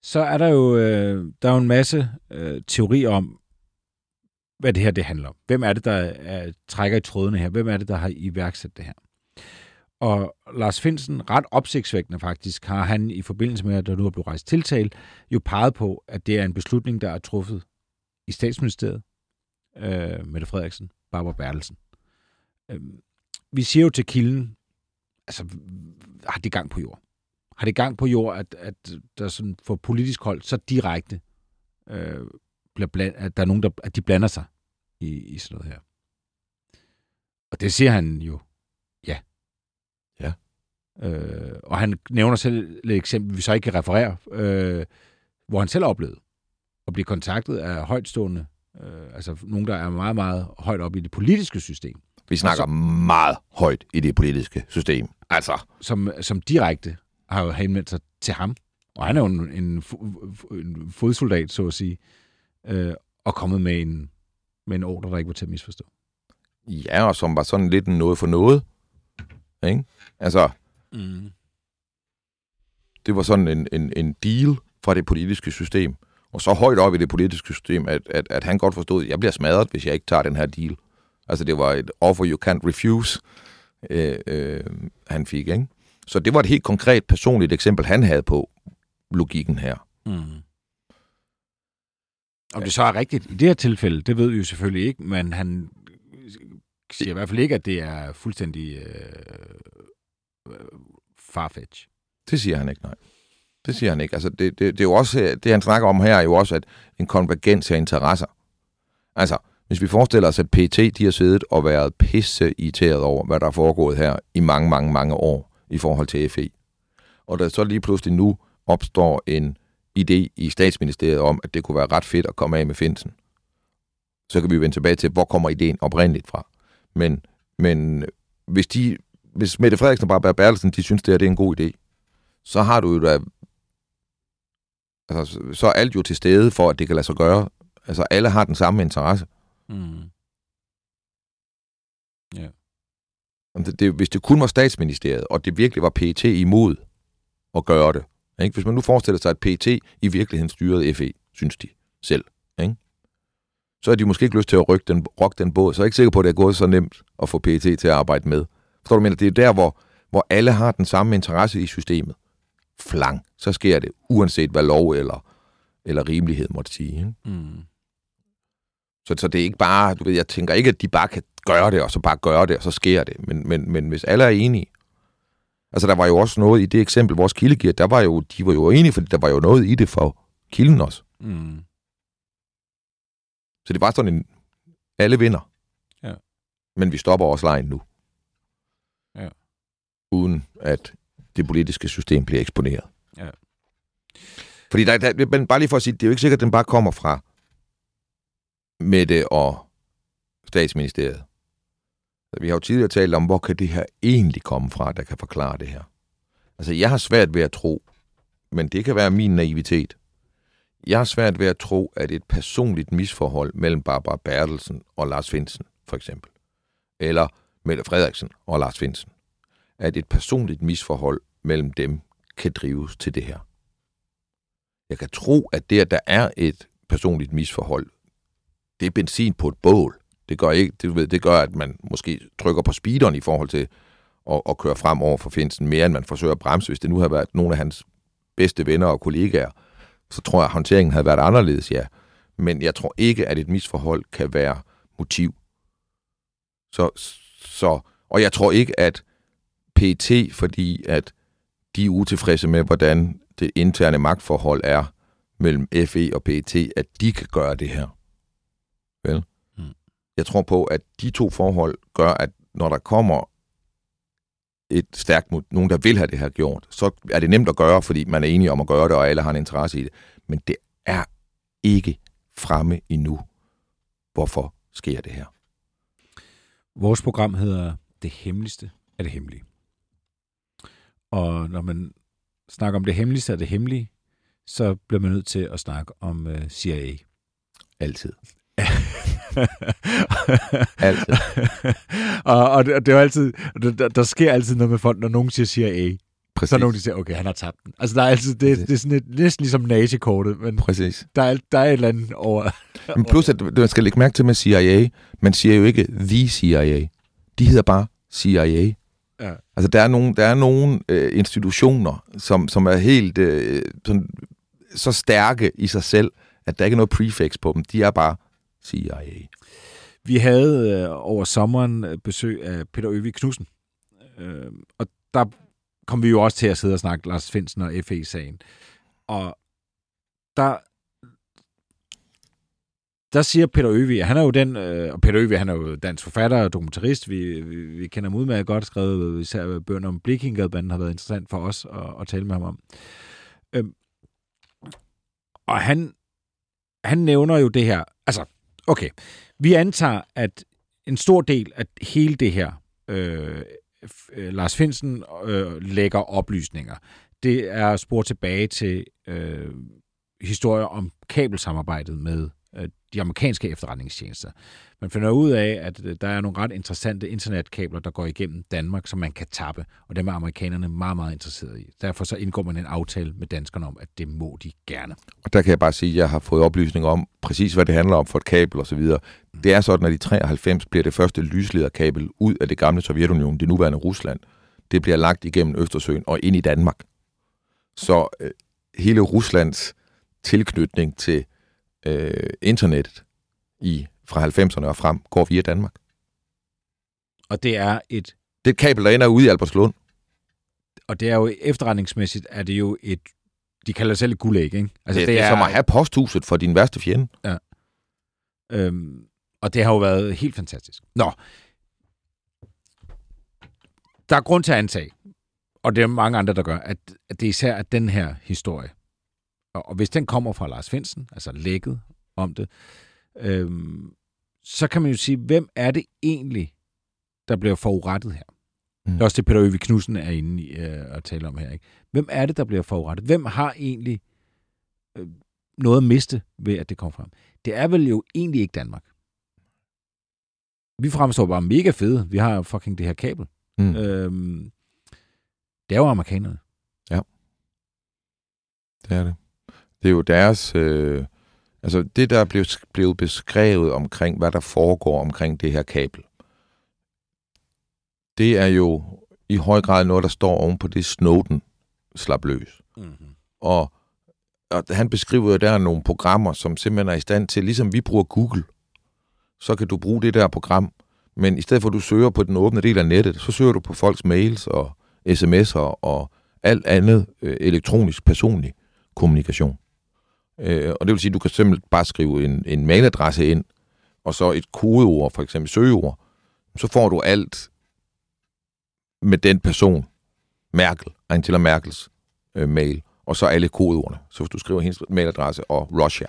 Så er der jo, øh, der er jo en masse øh, teorier om, hvad det her det handler om. Hvem er det, der er, trækker i trådene her? Hvem er det, der har iværksat det her? Og Lars Finsen, ret opsigtsvækkende faktisk, har han i forbindelse med, at der nu er blevet rejst tiltal, jo peget på, at det er en beslutning, der er truffet i statsministeriet, øh, Mette Frederiksen, Barbara Bertelsen. Øh, vi siger jo til kilden, altså, har det gang på jord? Har det gang på jord, at, at der sådan for politisk hold så direkte øh, bliver bland, at der er nogen, der, at de blander sig i, i sådan noget her? Og det siger han jo, ja. Ja. Øh, og han nævner selv et eksempel, vi så ikke kan referere, øh, hvor han selv har oplevet at blive kontaktet af højtstående, øh, altså nogen, der er meget, meget højt op i det politiske system. Vi snakker altså, meget højt i det politiske system. Altså. Som, som direkte har jo henvendt sig til ham. Og han er jo en, en, en fodsoldat, så at sige, øh, og kommet med en, med en ordre, der ikke var til at misforstå. Ja, og som var sådan lidt noget for noget. Ikke? Altså, mm. det var sådan en, en, en deal fra det politiske system. Og så højt op i det politiske system, at, at, at han godt forstod, at jeg bliver smadret, hvis jeg ikke tager den her deal. Altså, det var et offer you can't refuse, øh, øh, han fik, ikke? Så det var et helt konkret, personligt eksempel, han havde på logikken her. Mm. Om det så er rigtigt i det her tilfælde, det ved vi jo selvfølgelig ikke, men han siger i hvert fald ikke, at det er fuldstændig øh, farfetch. Det siger han ikke, nej. Det siger han ikke. Altså, det, det, det, er jo også, det han snakker om her, er jo også at en konvergens af interesser. Altså, hvis vi forestiller os, at PT de har siddet og været pisse irriteret over, hvad der er foregået her i mange, mange, mange år i forhold til FE. Og der så lige pludselig nu opstår en idé i statsministeriet om, at det kunne være ret fedt at komme af med Finsen. Så kan vi vende tilbage til, hvor kommer ideen oprindeligt fra. Men, men hvis, de, hvis Mette Frederiksen og Barbara Bertelsen, de synes, det, her, det er en god idé, så har du jo da... Altså, så er alt jo til stede for, at det kan lade sig gøre. Altså, alle har den samme interesse. Mm. Ja. Det, det, hvis det kun var statsministeriet, og det virkelig var PT imod at gøre det, ikke? hvis man nu forestiller sig, at PT i virkeligheden styrede FE, synes de selv, ikke? så har de måske ikke lyst til at rykke den, rokke den båd, så er jeg ikke sikker på, at det er gået så nemt at få PT til at arbejde med. Forstår du, men det er der, hvor, hvor alle har den samme interesse i systemet. Flang, så sker det, uanset hvad lov eller, eller rimelighed måtte sige. Ikke? Mm. Så, så det er ikke bare, du ved, jeg tænker ikke, at de bare kan gøre det, og så bare gøre det, og så sker det. Men, men, men hvis alle er enige, altså der var jo også noget i det eksempel, vores kilde giver, der var jo, de var jo enige, fordi der var jo noget i det for kilden også. Mm. Så det var sådan en, alle vinder. Ja. Men vi stopper også lejen nu. Ja. Uden at det politiske system bliver eksponeret. Ja. Fordi der, der, men bare lige for at sige, det er jo ikke sikkert, at den bare kommer fra Mette og statsministeriet. Vi har jo tidligere talt om, hvor kan det her egentlig komme fra, der kan forklare det her. Altså, jeg har svært ved at tro, men det kan være min naivitet. Jeg har svært ved at tro, at et personligt misforhold mellem Barbara Bertelsen og Lars Finsen, for eksempel, eller Mette Frederiksen og Lars Finsen, at et personligt misforhold mellem dem kan drives til det her. Jeg kan tro, at det, at der er et personligt misforhold, det er benzin på et bål. Det gør, ikke, det, ved, det gør, at man måske trykker på speederen i forhold til at, at køre frem over for Finsen, mere end man forsøger at bremse. Hvis det nu havde været nogle af hans bedste venner og kollegaer, så tror jeg, at håndteringen havde været anderledes, ja. Men jeg tror ikke, at et misforhold kan være motiv. Så, så, og jeg tror ikke, at PT, fordi at de er utilfredse med, hvordan det interne magtforhold er mellem FE og PT, at de kan gøre det her. Vel? Mm. Jeg tror på, at de to forhold gør, at når der kommer et stærkt mod nogen, der vil have det her gjort, så er det nemt at gøre, fordi man er enige om at gøre det, og alle har en interesse i det. Men det er ikke fremme endnu. Hvorfor sker det her? Vores program hedder Det Hemmeligste af det Hemmelige. Og når man snakker om det hemmeligste af det hemmelige, så bliver man nødt til at snakke om øh, CIA. Altid. <laughs> altid. <laughs> og, og, det, det er altid, der, der sker altid noget med folk, når nogen siger CIA. Præcis. Så er nogen, der siger, okay, han har tabt den. Altså, der er altid, det, det er sådan et, næsten ligesom nazi-kortet, men Præcis. Der, er, der er et eller andet over... Men plus, at man skal lægge mærke til med CIA, man siger jo ikke The CIA. De hedder bare CIA. Ja. Altså, der er nogle, der er nogle øh, institutioner, som, som er helt øh, sådan, så stærke i sig selv, at der ikke er noget prefix på dem. De er bare CIA. Vi havde øh, over sommeren øh, besøg af Peter Øvig Knudsen, øh, og der kom vi jo også til at sidde og snakke Lars Finsen og FE-sagen. Og der, der siger Peter Øvig, han er jo den, øh, og Peter Øvig, han er jo dansk forfatter og dokumentarist, vi, vi, vi kender ham udmærket godt, skrevet især bøgerne om Blikkingadbanden har været interessant for os at, at tale med ham om. Øhm, og han, han nævner jo det her, altså, okay, vi antager, at en stor del af hele det her, øh, øh Lars Finsen øh, lægger oplysninger, det er spor tilbage til øh, historier om kabelsamarbejdet med de amerikanske efterretningstjenester. Man finder ud af, at øh, der er nogle ret interessante internetkabler, der går igennem Danmark, som man kan tappe, og dem er amerikanerne meget, meget interesserede i. Derfor så indgår man en aftale med danskerne om, at det må de gerne. Og der kan jeg bare sige, at jeg har fået oplysninger om præcis, hvad det handler om for et kabel osv. Det er sådan, at i 93 bliver det første lyslederkabel ud af det gamle Sovjetunionen, det nuværende Rusland. Det bliver lagt igennem Østersøen og ind i Danmark. Så øh, hele Ruslands tilknytning til øh, internettet i fra 90'erne og frem går via Danmark. Og det er et... Det er et kabel, der ender ude i Albertslund. Og det er jo efterretningsmæssigt, er det jo et... De kalder det selv et guldæg, ikke? Altså, det, det, er, det er som at have posthuset for din værste fjende. Ja. Øhm, og det har jo været helt fantastisk. Nå. Der er grund til at antage, og det er mange andre, der gør, at, at det især er den her historie. Og, hvis den kommer fra Lars Finsen, altså lægget om det, øhm, så kan man jo sige, hvem er det egentlig, der bliver forurettet her? Mm. Det er også det, Peter Øvig Knudsen er inde i øh, at tale om her. Ikke? Hvem er det, der bliver forurettet? Hvem har egentlig øh, noget at miste ved, at det kommer frem? Det er vel jo egentlig ikke Danmark. Vi fremstår bare mega fede. Vi har fucking det her kabel. Mm. Øhm, det er jo amerikanerne. Ja. Det er det. Det er jo deres... Øh, altså det, der er blevet, blevet beskrevet omkring, hvad der foregår omkring det her kabel, det er jo i høj grad noget, der står oven på det, Snowden slap løs. Mm-hmm. Og, og han beskriver jo der nogle programmer, som simpelthen er i stand til, ligesom vi bruger Google, så kan du bruge det der program, men i stedet for at du søger på den åbne del af nettet, så søger du på folks mails og sms'er og alt andet øh, elektronisk personlig kommunikation. Øh, og det vil sige, at du kan simpelthen bare skrive en, en mailadresse ind, og så et kodeord, for eksempel søgeord, så får du alt med den person, Merkel, Angela Merkels øh, mail, og så alle kodeordene. Så hvis du skriver hendes mailadresse og Russia,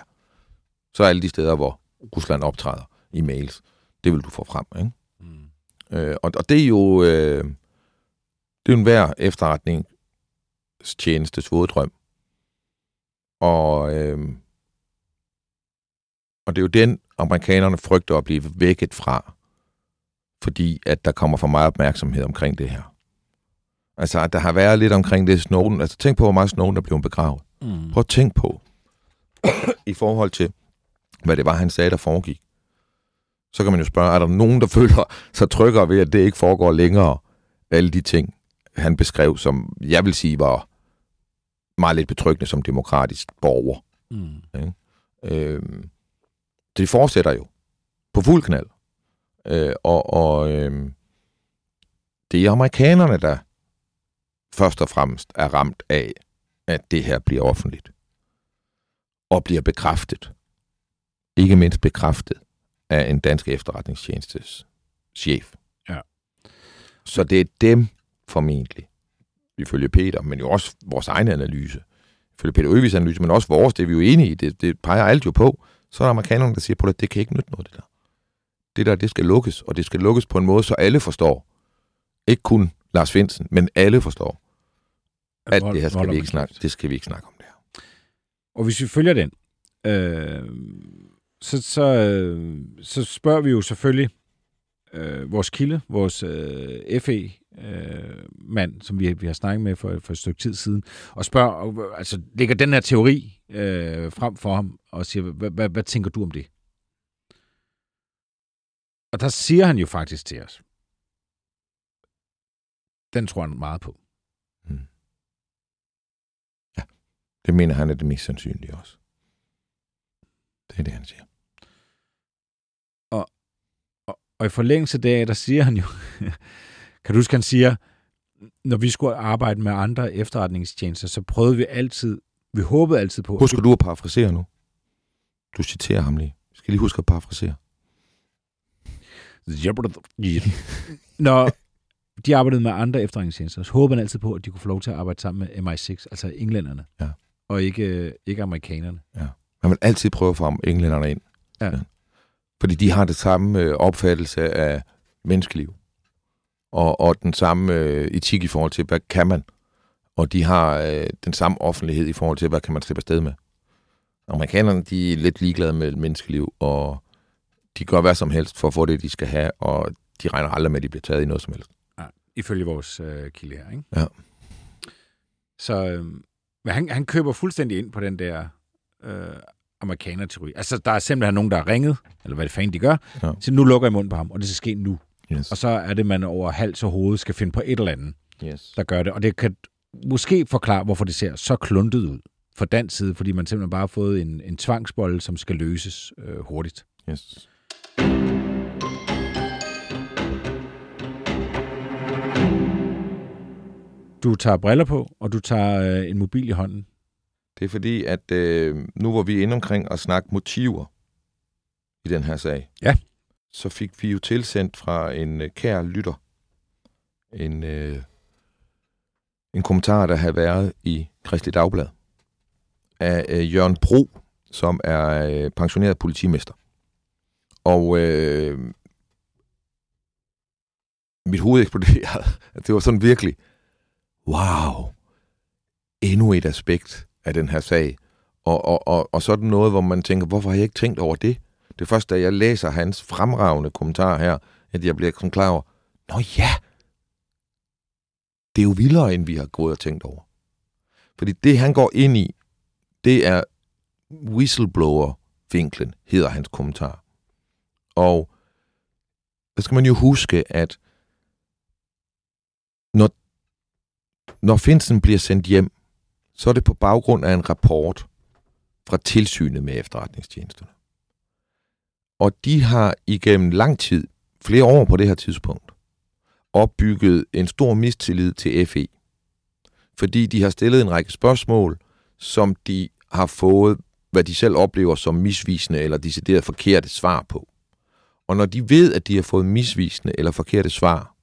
så er alle de steder, hvor Rusland optræder i mails, det vil du få frem. Ikke? Mm. Øh, og, og det er jo øh, det er jo en hver efterretningstjenestes våddrøm, og, øh, og det er jo den, amerikanerne frygter at blive vækket fra, fordi at der kommer for meget opmærksomhed omkring det her. Altså, at der har været lidt omkring det Snowden. Altså, tænk på, hvor meget Snowden er blevet begravet. Mm. Prøv at tænk på, i forhold til, hvad det var, han sagde, der foregik. Så kan man jo spørge, er der nogen, der <laughs> føler sig tryggere ved, at det ikke foregår længere? Alle de ting, han beskrev, som jeg vil sige var meget lidt betryggende som demokratisk borger. Mm. Ja. Øhm, det fortsætter jo på fuld knald. Øh, og og øh, det er amerikanerne, der først og fremmest er ramt af, at det her bliver offentligt. Og bliver bekræftet. Ikke mindst bekræftet af en dansk efterretningstjenestes chef. Ja. Så det er dem formentlig, ifølge Peter, men jo også vores egen analyse, ifølge Peter Øvigs analyse, men også vores, det er vi jo enige i, det, det peger alt jo på, så er der amerikanerne, der siger på det, det kan ikke nytte noget, det der. Det der, det skal lukkes, og det skal lukkes på en måde, så alle forstår. Ikke kun Lars Finsen, men alle forstår, at det her skal vi ikke snakke, det skal vi ikke snakke om det her. Og hvis vi følger den, øh, så, så, øh, så spørger vi jo selvfølgelig øh, vores kilde, vores øh, FE, øh, mand, som vi, vi har snakket med for, for et stykke tid siden, og spørger, altså lægger den her teori øh, frem for ham, og siger, hvad, hvad, hvad tænker du om det? Og der siger han jo faktisk til os, den tror han meget på. Hmm. Ja, det mener han er det mest sandsynlige også. Det er det, han siger. Og Og i forlængelse deraf, der siger han jo, kan du huske, han siger, når vi skulle arbejde med andre efterretningstjenester, så prøvede vi altid, vi håbede altid på... Husker du at parafrasere nu? Du citerer ham lige. Jeg skal lige huske at parafrasere. <laughs> Når de arbejdede med andre efterretningstjenester, så håbede man altid på, at de kunne få lov til at arbejde sammen med MI6, altså englænderne, Ja. og ikke, ikke amerikanerne. Man vil altid prøve at få englænderne ind. Ja. Fordi de har det samme øh, opfattelse af menneskeliv. Og, og den samme øh, etik i forhold til, hvad kan man? Og de har øh, den samme offentlighed i forhold til, hvad kan man slippe afsted med? Amerikanerne, de er lidt ligeglade med menneskeliv, og de gør hvad som helst for at få det, de skal have, og de regner aldrig med, at de bliver taget i noget som helst. Ifølge vores øh, kilde her, ikke? Ja. Så øh, men han, han køber fuldstændig ind på den der øh, amerikaner-teori. Altså, der er simpelthen nogen, der har ringet, eller hvad det fanden de gør, Ja. ja. så nu lukker jeg munden på ham, og det skal ske nu. Yes. Og så er det, man over hals og hoved skal finde på et eller andet, yes. der gør det. Og det kan måske forklare, hvorfor det ser så kluntet ud fra dansk side, fordi man simpelthen bare har fået en, en tvangsbold, som skal løses øh, hurtigt. yes. Du tager briller på, og du tager øh, en mobil i hånden. Det er fordi, at øh, nu hvor vi er inde omkring at snakke motiver i den her sag, Ja så fik vi jo tilsendt fra en øh, kær lytter en, øh, en kommentar, der havde været i Kristelig Dagblad af øh, Jørgen Bro, som er øh, pensioneret politimester. Og øh, mit hoved eksploderede. <laughs> Det var sådan virkelig, wow, endnu et aspekt af den her sag. Og, og, og, og sådan noget, hvor man tænker, hvorfor har jeg ikke tænkt over det? Det er først, da jeg læser hans fremragende kommentar her, at jeg bliver sådan klar over, nå ja, det er jo vildere, end vi har gået og tænkt over. Fordi det, han går ind i, det er whistleblower-vinklen, hedder hans kommentar. Og der skal man jo huske, at når, når Finsen bliver sendt hjem, så er det på baggrund af en rapport fra tilsynet med efterretningstjenesterne. Og de har igennem lang tid, flere år på det her tidspunkt, opbygget en stor mistillid til FE. Fordi de har stillet en række spørgsmål, som de har fået, hvad de selv oplever som misvisende eller decideret forkerte svar på. Og når de ved, at de har fået misvisende eller forkerte svar,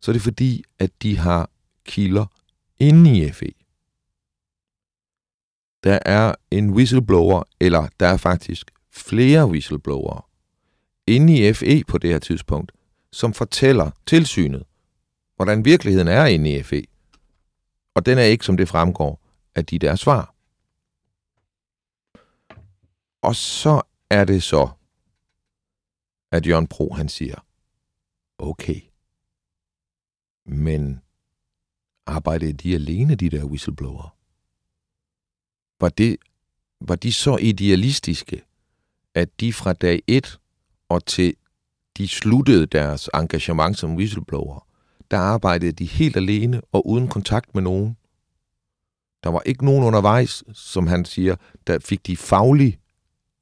så er det fordi, at de har kilder inde i FE. Der er en whistleblower, eller der er faktisk flere whistleblowere inde i FE på det her tidspunkt, som fortæller tilsynet, hvordan virkeligheden er inde i FE. Og den er ikke, som det fremgår, af de der svar. Og så er det så, at Jørgen Pro han siger, okay, men arbejdede de alene, de der whistleblower? Var, det, var de så idealistiske, at de fra dag 1 og til de sluttede deres engagement som whistleblower, der arbejdede de helt alene og uden kontakt med nogen. Der var ikke nogen undervejs, som han siger, der fik de faglig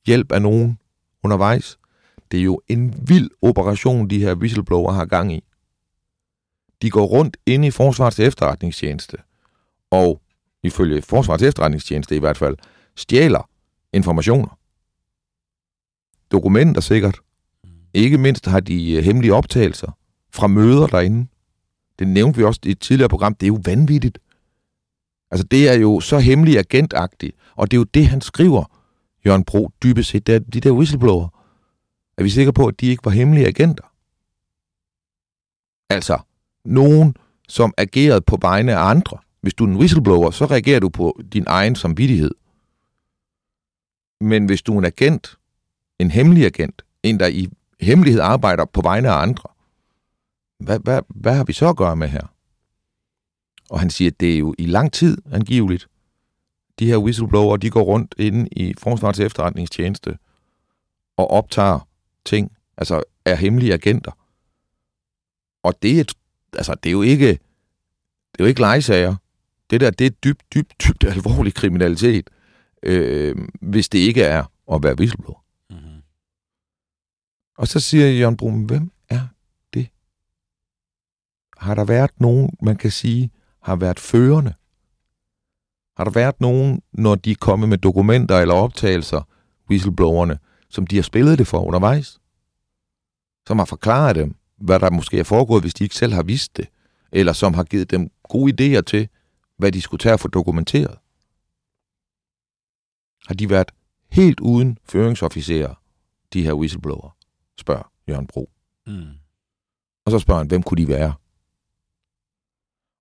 hjælp af nogen undervejs. Det er jo en vild operation, de her whistleblower har gang i. De går rundt inde i Forsvarets efterretningstjeneste, og ifølge Forsvarets efterretningstjeneste i hvert fald, stjæler informationer. Dokumenter sikkert. Ikke mindst har de øh, hemmelige optagelser fra møder derinde. Det nævnte vi også i et tidligere program. Det er jo vanvittigt. Altså, det er jo så hemmelig agentagtigt. Og det er jo det, han skriver, Jørgen Bro, dybest set. Det er de der whistleblower. Er vi sikre på, at de ikke var hemmelige agenter? Altså, nogen, som agerede på vegne af andre. Hvis du er en whistleblower, så reagerer du på din egen samvittighed. Men hvis du er en agent, en hemmelig agent, en der i hemmelighed arbejder på vegne af andre, hvad, hvad, hvad har vi så at gøre med her? Og han siger, at det er jo i lang tid angiveligt. De her whistleblower, de går rundt inde i Forsvarets efterretningstjeneste og optager ting, altså er hemmelige agenter. Og det er, altså, det er jo ikke, det er jo ikke legesager. Det der, det er dybt, dybt, dybt alvorlig kriminalitet, øh, hvis det ikke er at være whistleblower. Og så siger Jørgen Brum, hvem er det? har der været nogen, man kan sige, har været førende? Har der været nogen, når de er kommet med dokumenter eller optagelser, whistleblowerne, som de har spillet det for undervejs? Som har forklaret dem, hvad der måske er foregået, hvis de ikke selv har vidst det? Eller som har givet dem gode idéer til, hvad de skulle tage at få dokumenteret? Har de været helt uden føringsofficerer, de her whistleblower, spørger Jørgen Bro. Mm. Og så spørger han, hvem kunne de være?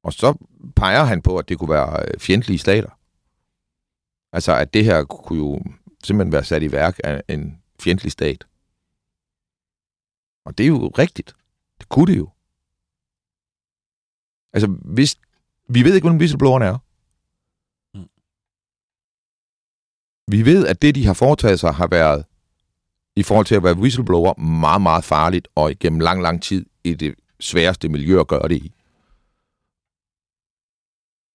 Og så peger han på, at det kunne være øh, fjendtlige stater. Altså, at det her kunne jo simpelthen være sat i værk af en fjendtlig stat. Og det er jo rigtigt. Det kunne det jo. Altså, hvis... Vi ved ikke, hvem whistleblowerne er. Mm. Vi ved, at det, de har foretaget sig, har været i forhold til at være whistleblower meget, meget farligt, og igennem lang, lang tid i det sværeste miljø at gøre det i.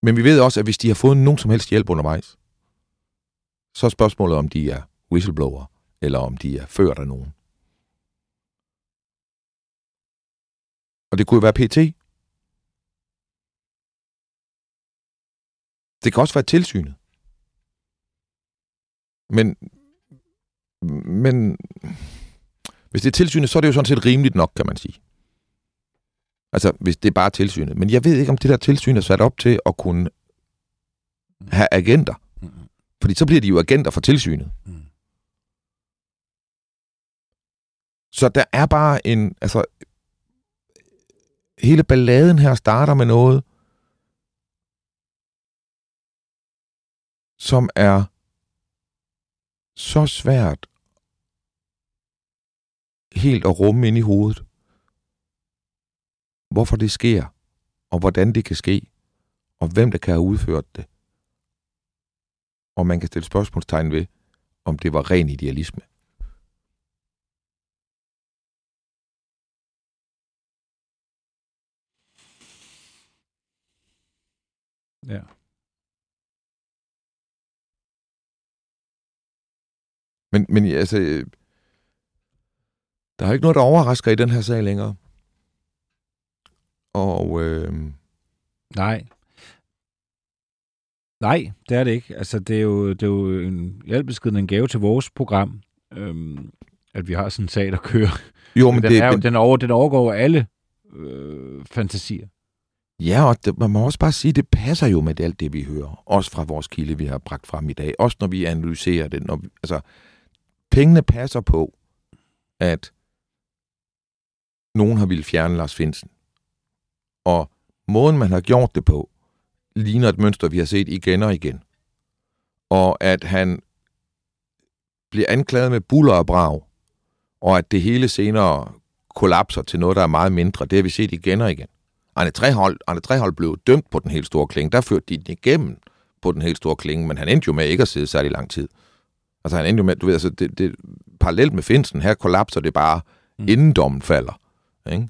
Men vi ved også, at hvis de har fået nogen som helst hjælp undervejs, så er spørgsmålet, om de er whistleblower, eller om de er ført af nogen. Og det kunne jo være PT. Det kan også være tilsynet. Men, men hvis det er tilsynet, så er det jo sådan set rimeligt nok, kan man sige. Altså, hvis det er bare tilsynet. Men jeg ved ikke, om det der tilsyn er sat op til at kunne have agenter. Mm. Fordi så bliver de jo agenter for tilsynet. Mm. Så der er bare en... Altså, hele balladen her starter med noget, som er så svært helt at rumme ind i hovedet. Hvorfor det sker, og hvordan det kan ske, og hvem der kan have udført det. Og man kan stille spørgsmålstegn ved, om det var ren idealisme. Ja. Men, men altså, der er ikke noget, der overrasker i den her sag længere. Og øh, Nej. Nej, det er det ikke. Altså, det er jo, det er jo en, i al en gave til vores program, øhm, at vi har sådan en sag, der kører. jo, Men den, det, er, jo, den, over, den overgår alle øh, fantasier. ja, og det, man må også bare sige, det passer jo med alt det, vi hører. Også fra vores kilde, vi har bragt frem i dag. Også når vi analyserer det. Når vi, altså, pengene passer på, at nogen har ville fjerne Lars Finsen. Og måden, man har gjort det på, ligner et mønster, vi har set igen og igen. Og at han bliver anklaget med buller og brag, og at det hele senere kollapser til noget, der er meget mindre, det har vi set igen og igen. Arne Trehold, Arne Trehold blev dømt på den helt store klinge. Der førte de den igennem på den helt store klinge, men han endte jo med ikke at sidde særlig lang tid. Altså han endte jo med, du ved, altså det, det, parallelt med Finsen, her kollapser det bare, mm. inden dommen falder. Ikke?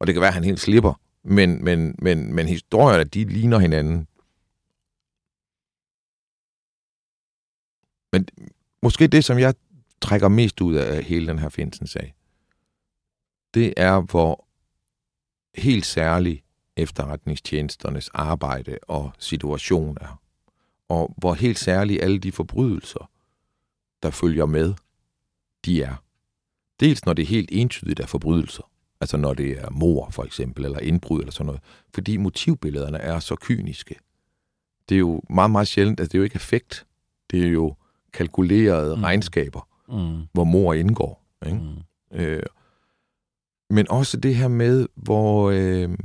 Og det kan være, at han helt slipper. Men, men, men, men historierne, de ligner hinanden. Men måske det, som jeg trækker mest ud af hele den her Finsen-sag, det er, hvor helt særligt efterretningstjenesternes arbejde og situation er. Og hvor helt særligt alle de forbrydelser, der følger med, de er. Dels når det er helt entydigt af forbrydelser, altså når det er mor for eksempel, eller indbrud eller sådan noget, fordi motivbillederne er så kyniske. Det er jo meget, meget sjældent, at det er jo ikke effekt. Det er jo kalkulerede mm. regnskaber, Mm. hvor mor indgår. Ikke? Mm. Øh, men også det her med, hvor, øh,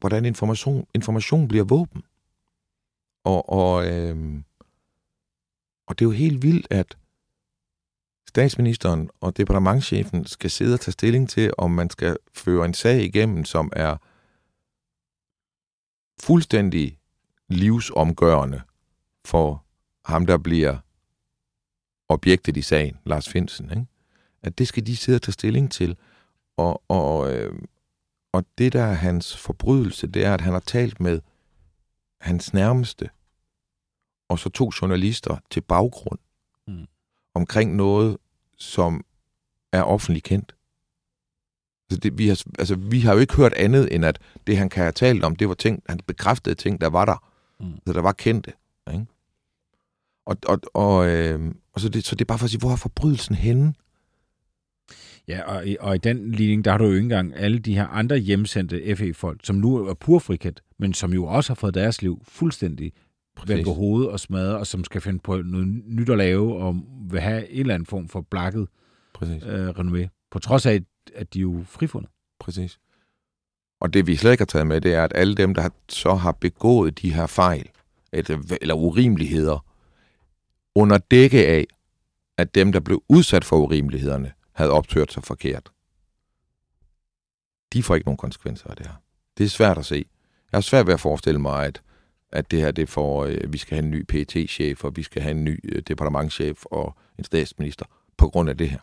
hvordan information, information bliver våben. Og, og, øh, og det er jo helt vildt, at statsministeren og departementchefen skal sidde og tage stilling til, om man skal føre en sag igennem, som er fuldstændig livsomgørende for ham, der bliver objektet i sagen, Lars Finsen. Ikke? At det skal de sidde og tage stilling til. Og, og, øh, og det, der er hans forbrydelse, det er, at han har talt med hans nærmeste, og så to journalister til baggrund omkring noget, som er offentligt kendt. Så det, vi, har, altså, vi har jo ikke hørt andet, end at det, han kan have talt om, det var ting, han bekræftede ting, der var der. Mm. Så der var kendte. Ikke? Og, og, og, øh, og så, det, så det er bare for at sige, hvor er forbrydelsen henne? Ja, og i, og i den ligning, der har du jo ikke engang alle de her andre hjemsendte FE-folk, som nu er pur frikendt, men som jo også har fået deres liv fuldstændig vendt på hovedet og smadret, og som skal finde på noget nyt at lave, og vil have en eller anden form for blakket Præcis. øh, renommé. På trods af, at de er jo frifundet. Præcis. Og det vi slet ikke har taget med, det er, at alle dem, der så har begået de her fejl, eller urimeligheder, under dække af, at dem, der blev udsat for urimelighederne, havde optørt sig forkert. De får ikke nogen konsekvenser af det her. Det er svært at se. Jeg har svært ved at forestille mig, at, at det her, det får, øh, vi skal have en ny pt chef og vi skal have en ny øh, departementchef og en statsminister på grund af det her.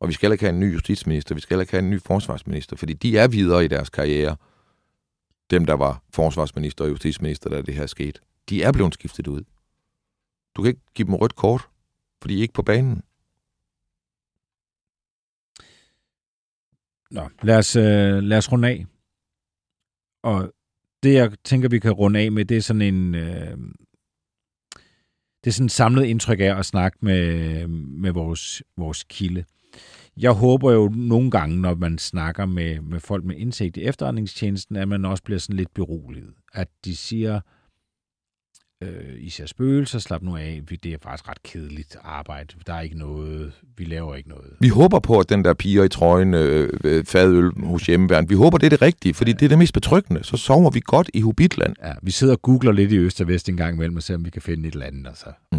Og vi skal heller ikke have en ny justitsminister, vi skal heller ikke have en ny forsvarsminister, fordi de er videre i deres karriere. Dem, der var forsvarsminister og justitsminister, da det her skete. De er blevet skiftet ud. Du kan ikke give dem rødt kort, fordi de er ikke på banen. Nå, lad os, øh, lad os runde af. Og det, jeg tænker, vi kan runde af med, det er sådan en... Øh, det er sådan et samlet indtryk af at snakke med, med vores, vores kilde. Jeg håber jo nogle gange, når man snakker med, med folk med indsigt i efterretningstjenesten, at man også bliver sådan lidt beroliget. At de siger, øh, i ser spøgelser, slap nu af, det er faktisk ret kedeligt arbejde. Der er ikke noget, vi laver ikke noget. Vi håber på, at den der piger i trøjen, øh, fadøl hos hjemmeværn, vi håber, det er det rigtige, fordi ja. det er det mest betryggende. Så sover vi godt i Hobbitland. Ja, vi sidder og googler lidt i øst og vest en gang imellem, og ser, om vi kan finde et eller andet. Altså. Mm.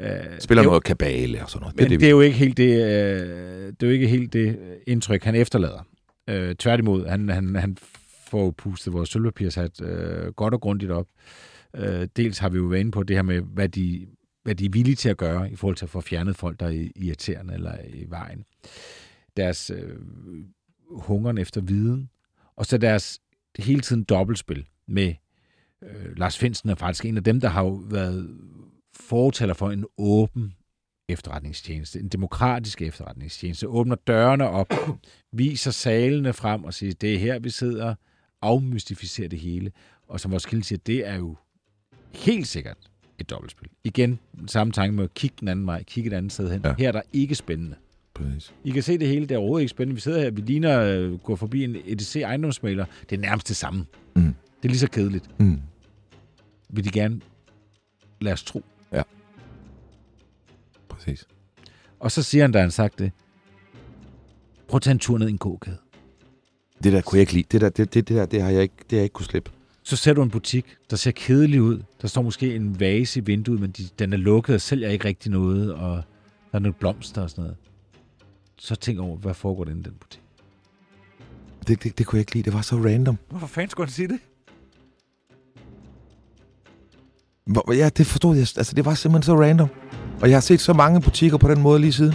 Øh, Spiller noget kabale og sådan noget. Men det, det, det, er jo ikke helt det, øh, det er jo ikke helt det indtryk, han efterlader. Øh, tværtimod, han, han, han får pustet vores sølvpapirshat øh, godt og grundigt op. Øh, Øh, dels har vi jo været inde på det her med, hvad de, hvad de er villige til at gøre i forhold til at få fjernet folk, der er irriterende eller i vejen. Deres øh, hungeren efter viden, og så deres hele tiden dobbeltspil med øh, Lars Finsen er faktisk en af dem, der har jo været fortaler for en åben efterretningstjeneste, en demokratisk efterretningstjeneste, åbner dørene op, <coughs> viser salene frem og siger, det er her, vi sidder, afmystificerer det hele. Og som vores kilde siger, det er jo helt sikkert et dobbeltspil. Igen, samme tanke med at kigge den anden vej, kigge et andet sted hen. Ja. Her er der ikke spændende. Præcis. I kan se det hele, det er overhovedet ikke spændende. Vi sidder her, vi ligner uh, går forbi en EDC ejendomsmaler. Det er nærmest det samme. Mm. Det er lige så kedeligt. Mm. Vil de gerne lade os tro. Ja. Præcis. Og så siger han, da han sagt det, prøv at tage en tur ned i en gågade. Det der kunne jeg ikke lide. Det der, det, det, det der, det har jeg ikke, det har jeg ikke kunne slippe. Så ser du en butik, der ser kedelig ud. Der står måske en vase i vinduet, men de, den er lukket og sælger ikke rigtig noget, og der er nogle blomster og sådan noget. Så tænk over, hvad foregår der i den butik? Det, det, det kunne jeg ikke lide. Det var så random. Hvorfor fanden skulle han sige det? Hvor, ja, det forstod jeg. Altså, det var simpelthen så random. Og jeg har set så mange butikker på den måde lige siden.